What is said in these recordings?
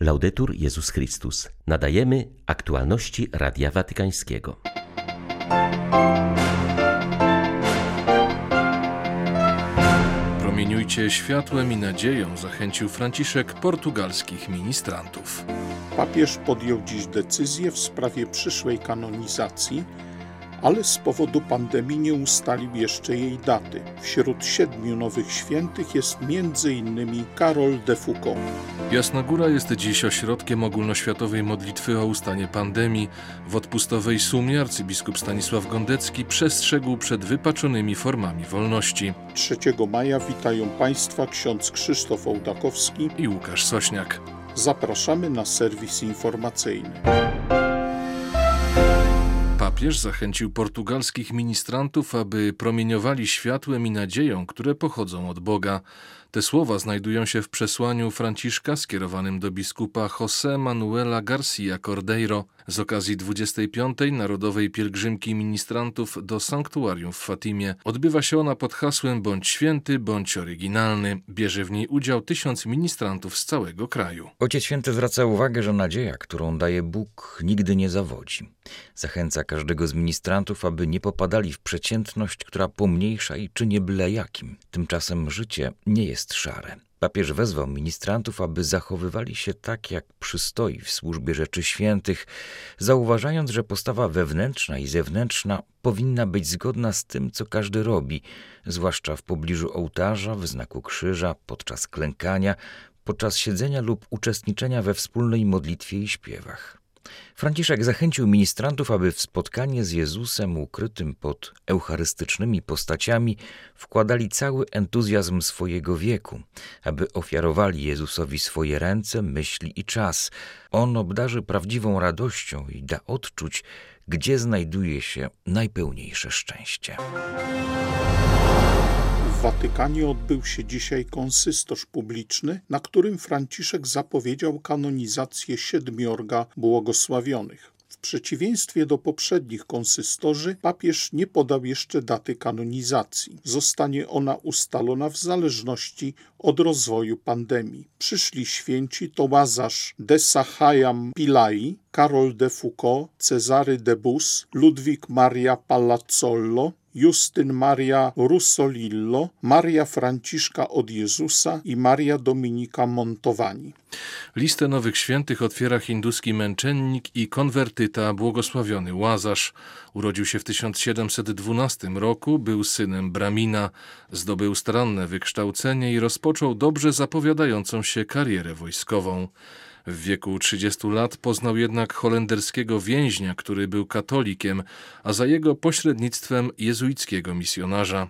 Laudetur Jezus Chrystus. Nadajemy aktualności Radia Watykańskiego. Promieniujcie światłem i nadzieją, zachęcił Franciszek portugalskich ministrantów. Papież podjął dziś decyzję w sprawie przyszłej kanonizacji ale z powodu pandemii nie ustalił jeszcze jej daty. Wśród siedmiu nowych świętych jest m.in. Karol de Foucault. Jasna Góra jest dziś ośrodkiem ogólnoświatowej modlitwy o ustanie pandemii. W odpustowej sumie arcybiskup Stanisław Gondecki przestrzegł przed wypaczonymi formami wolności. 3 maja witają Państwa ksiądz Krzysztof Ołdakowski i Łukasz Sośniak. Zapraszamy na serwis informacyjny. Papież zachęcił portugalskich ministrantów, aby promieniowali światłem i nadzieją, które pochodzą od Boga. Te słowa znajdują się w przesłaniu Franciszka skierowanym do biskupa José Manuela Garcia Cordeiro z okazji 25. Narodowej Pielgrzymki Ministrantów do Sanktuarium w Fatimie. Odbywa się ona pod hasłem Bądź święty, bądź oryginalny. Bierze w niej udział tysiąc ministrantów z całego kraju. Ojciec Święty zwraca uwagę, że nadzieja, którą daje Bóg, nigdy nie zawodzi. Zachęca każdego z ministrantów, aby nie popadali w przeciętność, która pomniejsza i czyni byle jakim. Tymczasem życie nie jest szare. Papież wezwał ministrantów, aby zachowywali się tak, jak przystoi w służbie rzeczy świętych, zauważając, że postawa wewnętrzna i zewnętrzna powinna być zgodna z tym, co każdy robi, zwłaszcza w pobliżu ołtarza, w znaku krzyża, podczas klękania, podczas siedzenia lub uczestniczenia we wspólnej modlitwie i śpiewach. Franciszek zachęcił ministrantów, aby w spotkanie z Jezusem ukrytym pod eucharystycznymi postaciami wkładali cały entuzjazm swojego wieku, aby ofiarowali Jezusowi swoje ręce, myśli i czas. On obdarzy prawdziwą radością i da odczuć, gdzie znajduje się najpełniejsze szczęście. W Watykanie odbył się dzisiaj konsystorz publiczny, na którym Franciszek zapowiedział kanonizację siedmiorga błogosławionych. W przeciwieństwie do poprzednich konsystorzy, papież nie podał jeszcze daty kanonizacji. Zostanie ona ustalona w zależności od rozwoju pandemii. Przyszli święci to Łazarz de Sachajam Pilai, Karol de Foucault, Cezary de Bus, Ludwik Maria Palazzollo, Justyn Maria Russolillo, Maria Franciszka od Jezusa i Maria Dominika Montowani. Listę nowych świętych otwiera hinduski męczennik i konwertyta błogosławiony Łazarz. Urodził się w 1712 roku, był synem Bramina, zdobył staranne wykształcenie i rozpoczął dobrze zapowiadającą się karierę wojskową. W wieku 30 lat poznał jednak holenderskiego więźnia, który był katolikiem, a za jego pośrednictwem jezuickiego misjonarza.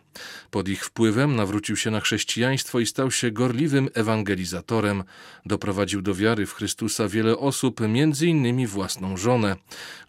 Pod ich wpływem nawrócił się na chrześcijaństwo i stał się gorliwym ewangelizatorem. Doprowadził do wiary w Chrystusa wiele osób, między innymi własną żonę.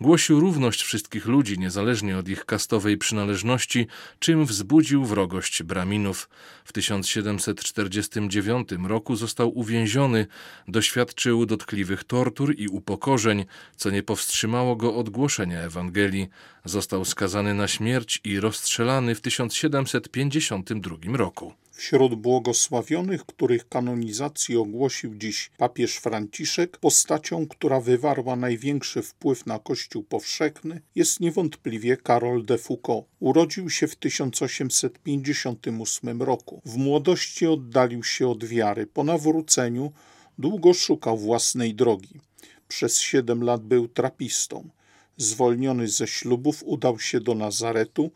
Głosił równość wszystkich ludzi, niezależnie od ich kastowej przynależności, czym wzbudził wrogość Braminów. W 1749 roku został uwięziony, doświadczył do dotkliwych tortur i upokorzeń, co nie powstrzymało go od głoszenia Ewangelii. Został skazany na śmierć i rozstrzelany w 1752 roku. Wśród błogosławionych, których kanonizację ogłosił dziś papież Franciszek, postacią, która wywarła największy wpływ na Kościół powszechny, jest niewątpliwie Karol de Foucault. Urodził się w 1858 roku. W młodości oddalił się od wiary. Po nawróceniu Długo szukał własnej drogi. Przez siedem lat był trapistą. Zwolniony ze ślubów udał się do Nazaretu,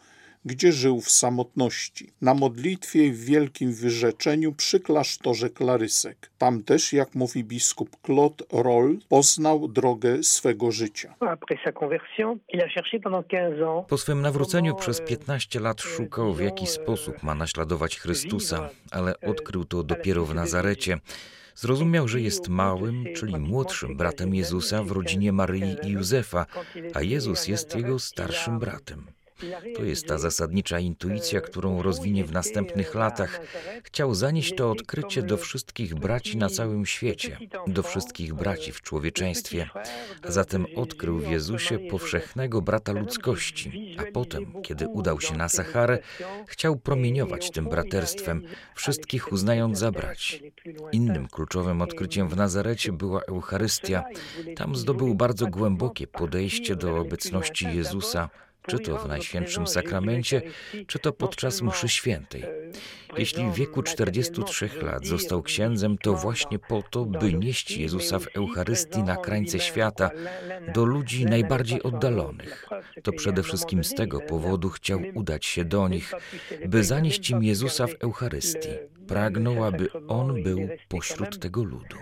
gdzie żył w samotności, na modlitwie i w wielkim wyrzeczeniu przy klasztorze Klarysek. Tam też, jak mówi biskup Claude Roll, poznał drogę swego życia. Po swym nawróceniu przez 15 lat szukał, w jaki sposób ma naśladować Chrystusa, ale odkrył to dopiero w Nazarecie. Zrozumiał, że jest małym, czyli młodszym bratem Jezusa w rodzinie Maryi i Józefa, a Jezus jest jego starszym bratem. To jest ta zasadnicza intuicja, którą rozwinie w następnych latach. Chciał zanieść to odkrycie do wszystkich braci na całym świecie, do wszystkich braci w człowieczeństwie. A zatem odkrył w Jezusie powszechnego brata ludzkości, a potem, kiedy udał się na Saharę, chciał promieniować tym braterstwem, wszystkich uznając za braci. Innym kluczowym odkryciem w Nazarecie była Eucharystia. Tam zdobył bardzo głębokie podejście do obecności Jezusa, czy to w Najświętszym Sakramencie, czy to podczas mszy świętej. Jeśli w wieku 43 lat został księdzem, to właśnie po to, by nieść Jezusa w Eucharystii na krańce świata do ludzi najbardziej oddalonych. To przede wszystkim z tego powodu chciał udać się do nich, by zanieść im Jezusa w Eucharystii. Pragnął, aby On był pośród tego ludu.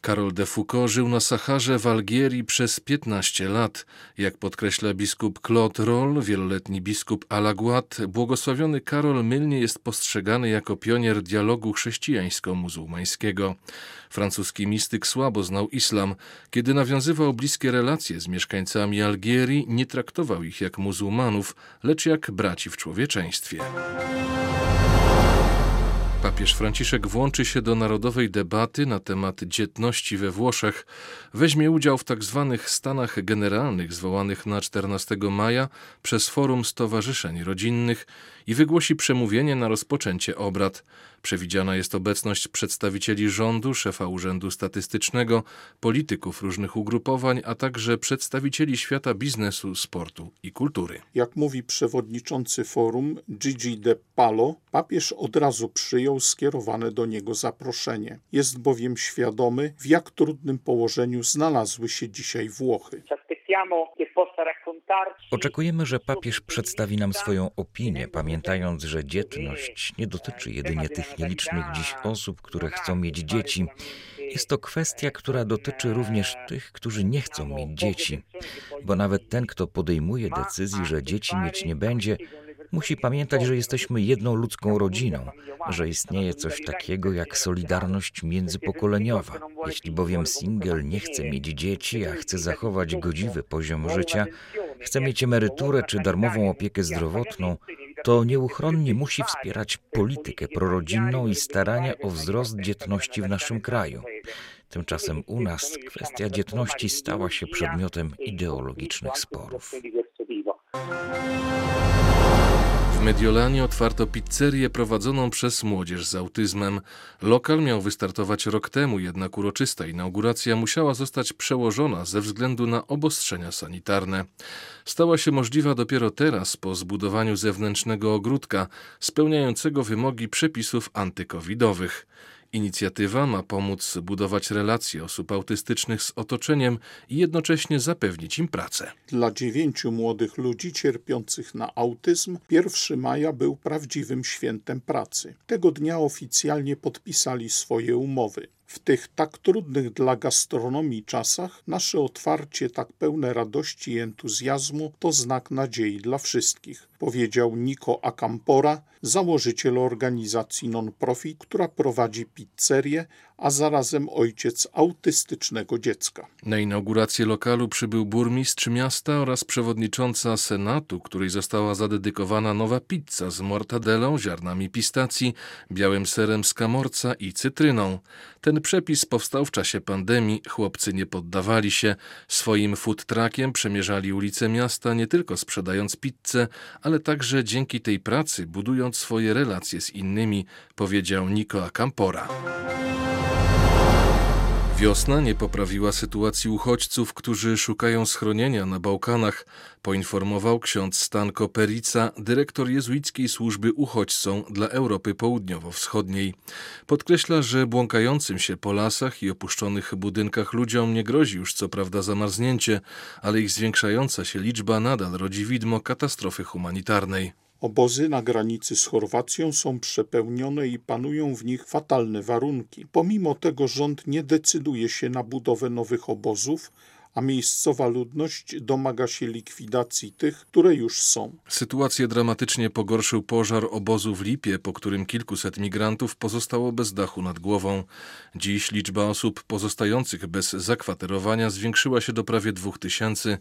Karol de Foucault żył na Saharze w Algierii przez 15 lat. Jak podkreśla biskup Claude Roll, wieloletni biskup Alaguat, błogosławiony Karol mylnie jest postrzegany jako pionier dialogu chrześcijańsko-muzułmańskiego. Francuski mistyk słabo znał islam. Kiedy nawiązywał bliskie relacje z mieszkańcami Algierii, nie traktował ich jak muzułmanów, lecz jak braci w człowieczeństwie. Papież Franciszek włączy się do narodowej debaty na temat dzietności we Włoszech, weźmie udział w tzw. Tak stanach generalnych zwołanych na 14 maja przez Forum Stowarzyszeń Rodzinnych i wygłosi przemówienie na rozpoczęcie obrad. Przewidziana jest obecność przedstawicieli rządu, szefa Urzędu Statystycznego, polityków różnych ugrupowań, a także przedstawicieli świata biznesu, sportu i kultury. Jak mówi przewodniczący forum Gigi De Palo, papież od razu przyjął skierowane do niego zaproszenie. Jest bowiem świadomy, w jak trudnym położeniu znalazły się dzisiaj Włochy. Oczekujemy, że papież przedstawi nam swoją opinię, pamiętając, że dzietność nie dotyczy jedynie tych nielicznych dziś osób, które chcą mieć dzieci. Jest to kwestia, która dotyczy również tych, którzy nie chcą mieć dzieci, bo nawet ten, kto podejmuje decyzję, że dzieci mieć nie będzie, musi pamiętać, że jesteśmy jedną ludzką rodziną, że istnieje coś takiego jak solidarność międzypokoleniowa. Jeśli bowiem single nie chce mieć dzieci, a chce zachować godziwy poziom życia, chce mieć emeryturę czy darmową opiekę zdrowotną, to nieuchronnie musi wspierać politykę prorodzinną i starania o wzrost dzietności w naszym kraju. Tymczasem u nas kwestia dzietności stała się przedmiotem ideologicznych sporów. W Mediolanie otwarto pizzerię prowadzoną przez młodzież z autyzmem. Lokal miał wystartować rok temu, jednak uroczysta inauguracja musiała zostać przełożona ze względu na obostrzenia sanitarne. Stała się możliwa dopiero teraz po zbudowaniu zewnętrznego ogródka spełniającego wymogi przepisów antykowidowych. Inicjatywa ma pomóc budować relacje osób autystycznych z otoczeniem i jednocześnie zapewnić im pracę. Dla dziewięciu młodych ludzi cierpiących na autyzm 1 maja był prawdziwym świętem pracy. Tego dnia oficjalnie podpisali swoje umowy. W tych tak trudnych dla gastronomii czasach nasze otwarcie tak pełne radości i entuzjazmu to znak nadziei dla wszystkich, powiedział Nico Acampora, założyciel organizacji non-profit, która prowadzi pizzerię, a zarazem ojciec autystycznego dziecka. Na inaugurację lokalu przybył burmistrz miasta oraz przewodnicząca Senatu, której została zadedykowana nowa pizza z mortadelą, ziarnami pistacji, białym serem z kamorca i cytryną. Ten przepis powstał w czasie pandemii, chłopcy nie poddawali się, swoim food truckiem przemierzali ulice miasta nie tylko sprzedając pizzę, ale także dzięki tej pracy budując swoje relacje z innymi, powiedział Nicola Campora. Wiosna nie poprawiła sytuacji uchodźców, którzy szukają schronienia na Bałkanach, poinformował ksiądz Stanko Perica, dyrektor jezuickiej służby uchodźcom dla Europy Południowo-Wschodniej. Podkreśla, że błąkającym się po lasach i opuszczonych budynkach ludziom nie grozi już co prawda zamarznięcie, ale ich zwiększająca się liczba nadal rodzi widmo katastrofy humanitarnej. Obozy na granicy z Chorwacją są przepełnione i panują w nich fatalne warunki. Pomimo tego rząd nie decyduje się na budowę nowych obozów, a miejscowa ludność domaga się likwidacji tych, które już są. Sytuację dramatycznie pogorszył pożar obozu w Lipie, po którym kilkuset migrantów pozostało bez dachu nad głową. Dziś liczba osób pozostających bez zakwaterowania zwiększyła się do prawie dwóch tysięcy.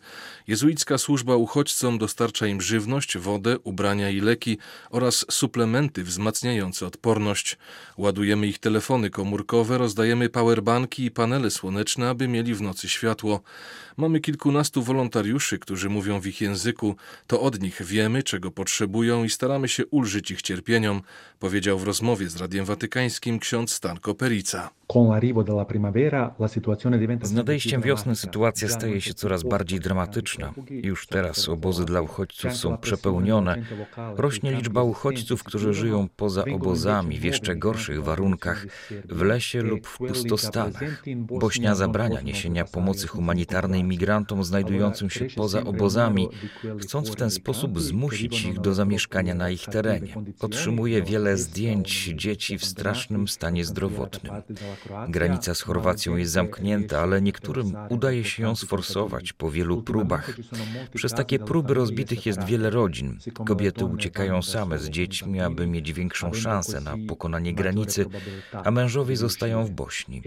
Jezuicka służba uchodźcom dostarcza im żywność, wodę, ubrania i leki oraz suplementy wzmacniające odporność. Ładujemy ich telefony komórkowe, rozdajemy powerbanki i panele słoneczne, aby mieli w nocy światło. Mamy kilkunastu wolontariuszy, którzy mówią w ich języku. To od nich wiemy, czego potrzebują i staramy się ulżyć ich cierpieniom, powiedział w rozmowie z Radiem Watykańskim ksiądz Stanko Perica. Z nadejściem wiosny sytuacja staje się coraz bardziej dramatyczna. Już teraz obozy dla uchodźców są przepełnione. Rośnie liczba uchodźców, którzy żyją poza obozami w jeszcze gorszych warunkach, w lesie lub w pustostanach. Bośnia zabrania niesienia pomocy humanitarnej migrantom znajdującym się poza obozami, chcąc w ten sposób zmusić ich do zamieszkania na ich terenie. Otrzymuje wiele zdjęć dzieci w strasznym stanie zdrowotnym. Granica z Chorwacją jest zamknięta, ale niektórym udaje się ją sforsować po wielu próbach. Przez takie próby rozbitych jest wiele rodzin. Kobiety uciekają same z dziećmi, aby mieć większą szansę na pokonanie granicy, a mężowie zostają w Bośni.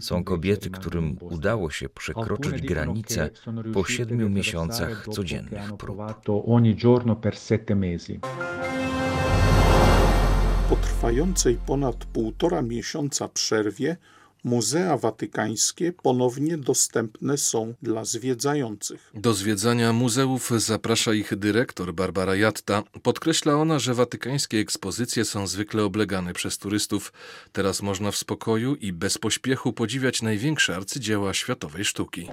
Są kobiety, którym udało się przekroczyć granicę po siedmiu miesiącach codziennych prób. Po trwającej ponad półtora miesiąca przerwie Muzea watykańskie ponownie dostępne są dla zwiedzających. Do zwiedzania muzeów zaprasza ich dyrektor Barbara Jatta. Podkreśla ona, że watykańskie ekspozycje są zwykle oblegane przez turystów. Teraz można w spokoju i bez pośpiechu podziwiać największe arcydzieła światowej sztuki.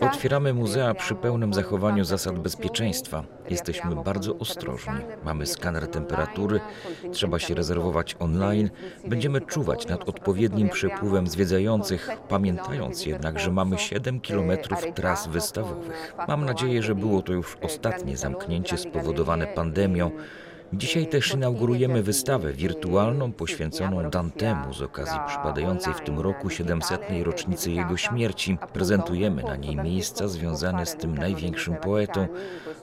Otwieramy muzea przy pełnym zachowaniu zasad bezpieczeństwa. Jesteśmy bardzo ostrożni. Mamy skaner temperatury, trzeba się rezerwować online. Będziemy czuwać nad odpowiednim przepływem zwiedzających, pamiętając jednak, że mamy 7 kilometrów tras wystawowych. Mam nadzieję, że było to już ostatnie zamknięcie spowodowane pandemią. Dzisiaj też inaugurujemy wystawę wirtualną poświęconą Dantemu z okazji przypadającej w tym roku 700. rocznicy jego śmierci. Prezentujemy na niej miejsca związane z tym największym poetą.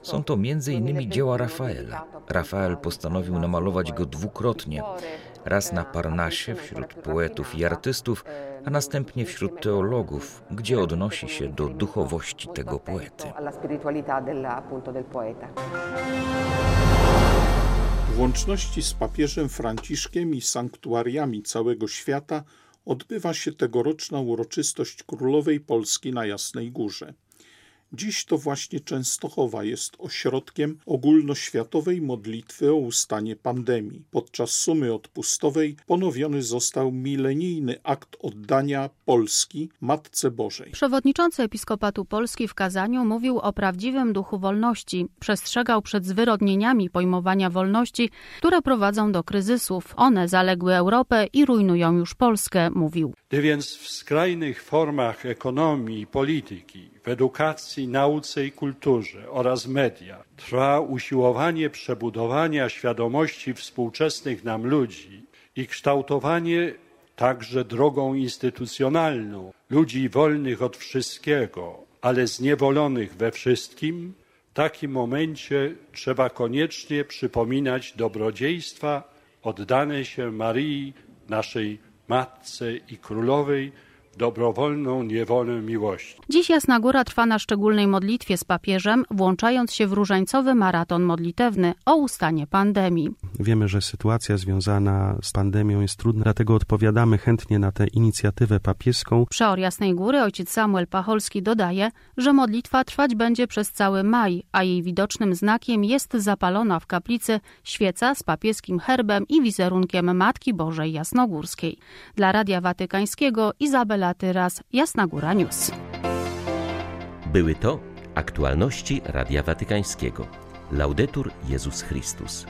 Są to m.in. dzieła Rafaela. Rafael postanowił namalować go dwukrotnie. Raz na Parnasie wśród poetów i artystów, a następnie wśród teologów, gdzie odnosi się do duchowości tego poety. W łączności z papieżem Franciszkiem i sanktuariami całego świata odbywa się tegoroczna uroczystość Królowej Polski na Jasnej Górze. Dziś to właśnie Częstochowa jest ośrodkiem ogólnoświatowej modlitwy o ustanie pandemii. Podczas sumy odpustowej ponowiony został milenijny akt oddania Polski Matce Bożej. Przewodniczący Episkopatu Polski w kazaniu mówił o prawdziwym duchu wolności. Przestrzegał przed zwyrodnieniami pojmowania wolności, które prowadzą do kryzysów. One zaległy Europę i rujnują już Polskę, mówił. Gdy więc w skrajnych formach ekonomii i polityki w edukacji, nauce i kulturze oraz media. Trwa usiłowanie przebudowania świadomości współczesnych nam ludzi i kształtowanie także drogą instytucjonalną ludzi wolnych od wszystkiego, ale zniewolonych we wszystkim, w takim momencie trzeba koniecznie przypominać dobrodziejstwa oddane się Marii, naszej Matce i Królowej, dobrowolną niewolę miłości. Dziś Jasna Góra trwa na szczególnej modlitwie z papieżem, włączając się w różańcowy maraton modlitewny o ustanie pandemii. Wiemy, że sytuacja związana z pandemią jest trudna, dlatego odpowiadamy chętnie na tę inicjatywę papieską. Przeor Jasnej Góry ojciec Samuel Pacholski dodaje, że modlitwa trwać będzie przez cały maj, a jej widocznym znakiem jest zapalona w kaplicy świeca z papieskim herbem i wizerunkiem Matki Bożej Jasnogórskiej. Dla Radia Watykańskiego Izabela Tyras, Jasna Góra News. Były to aktualności Radia Watykańskiego. Laudetur Jezus Chrystus.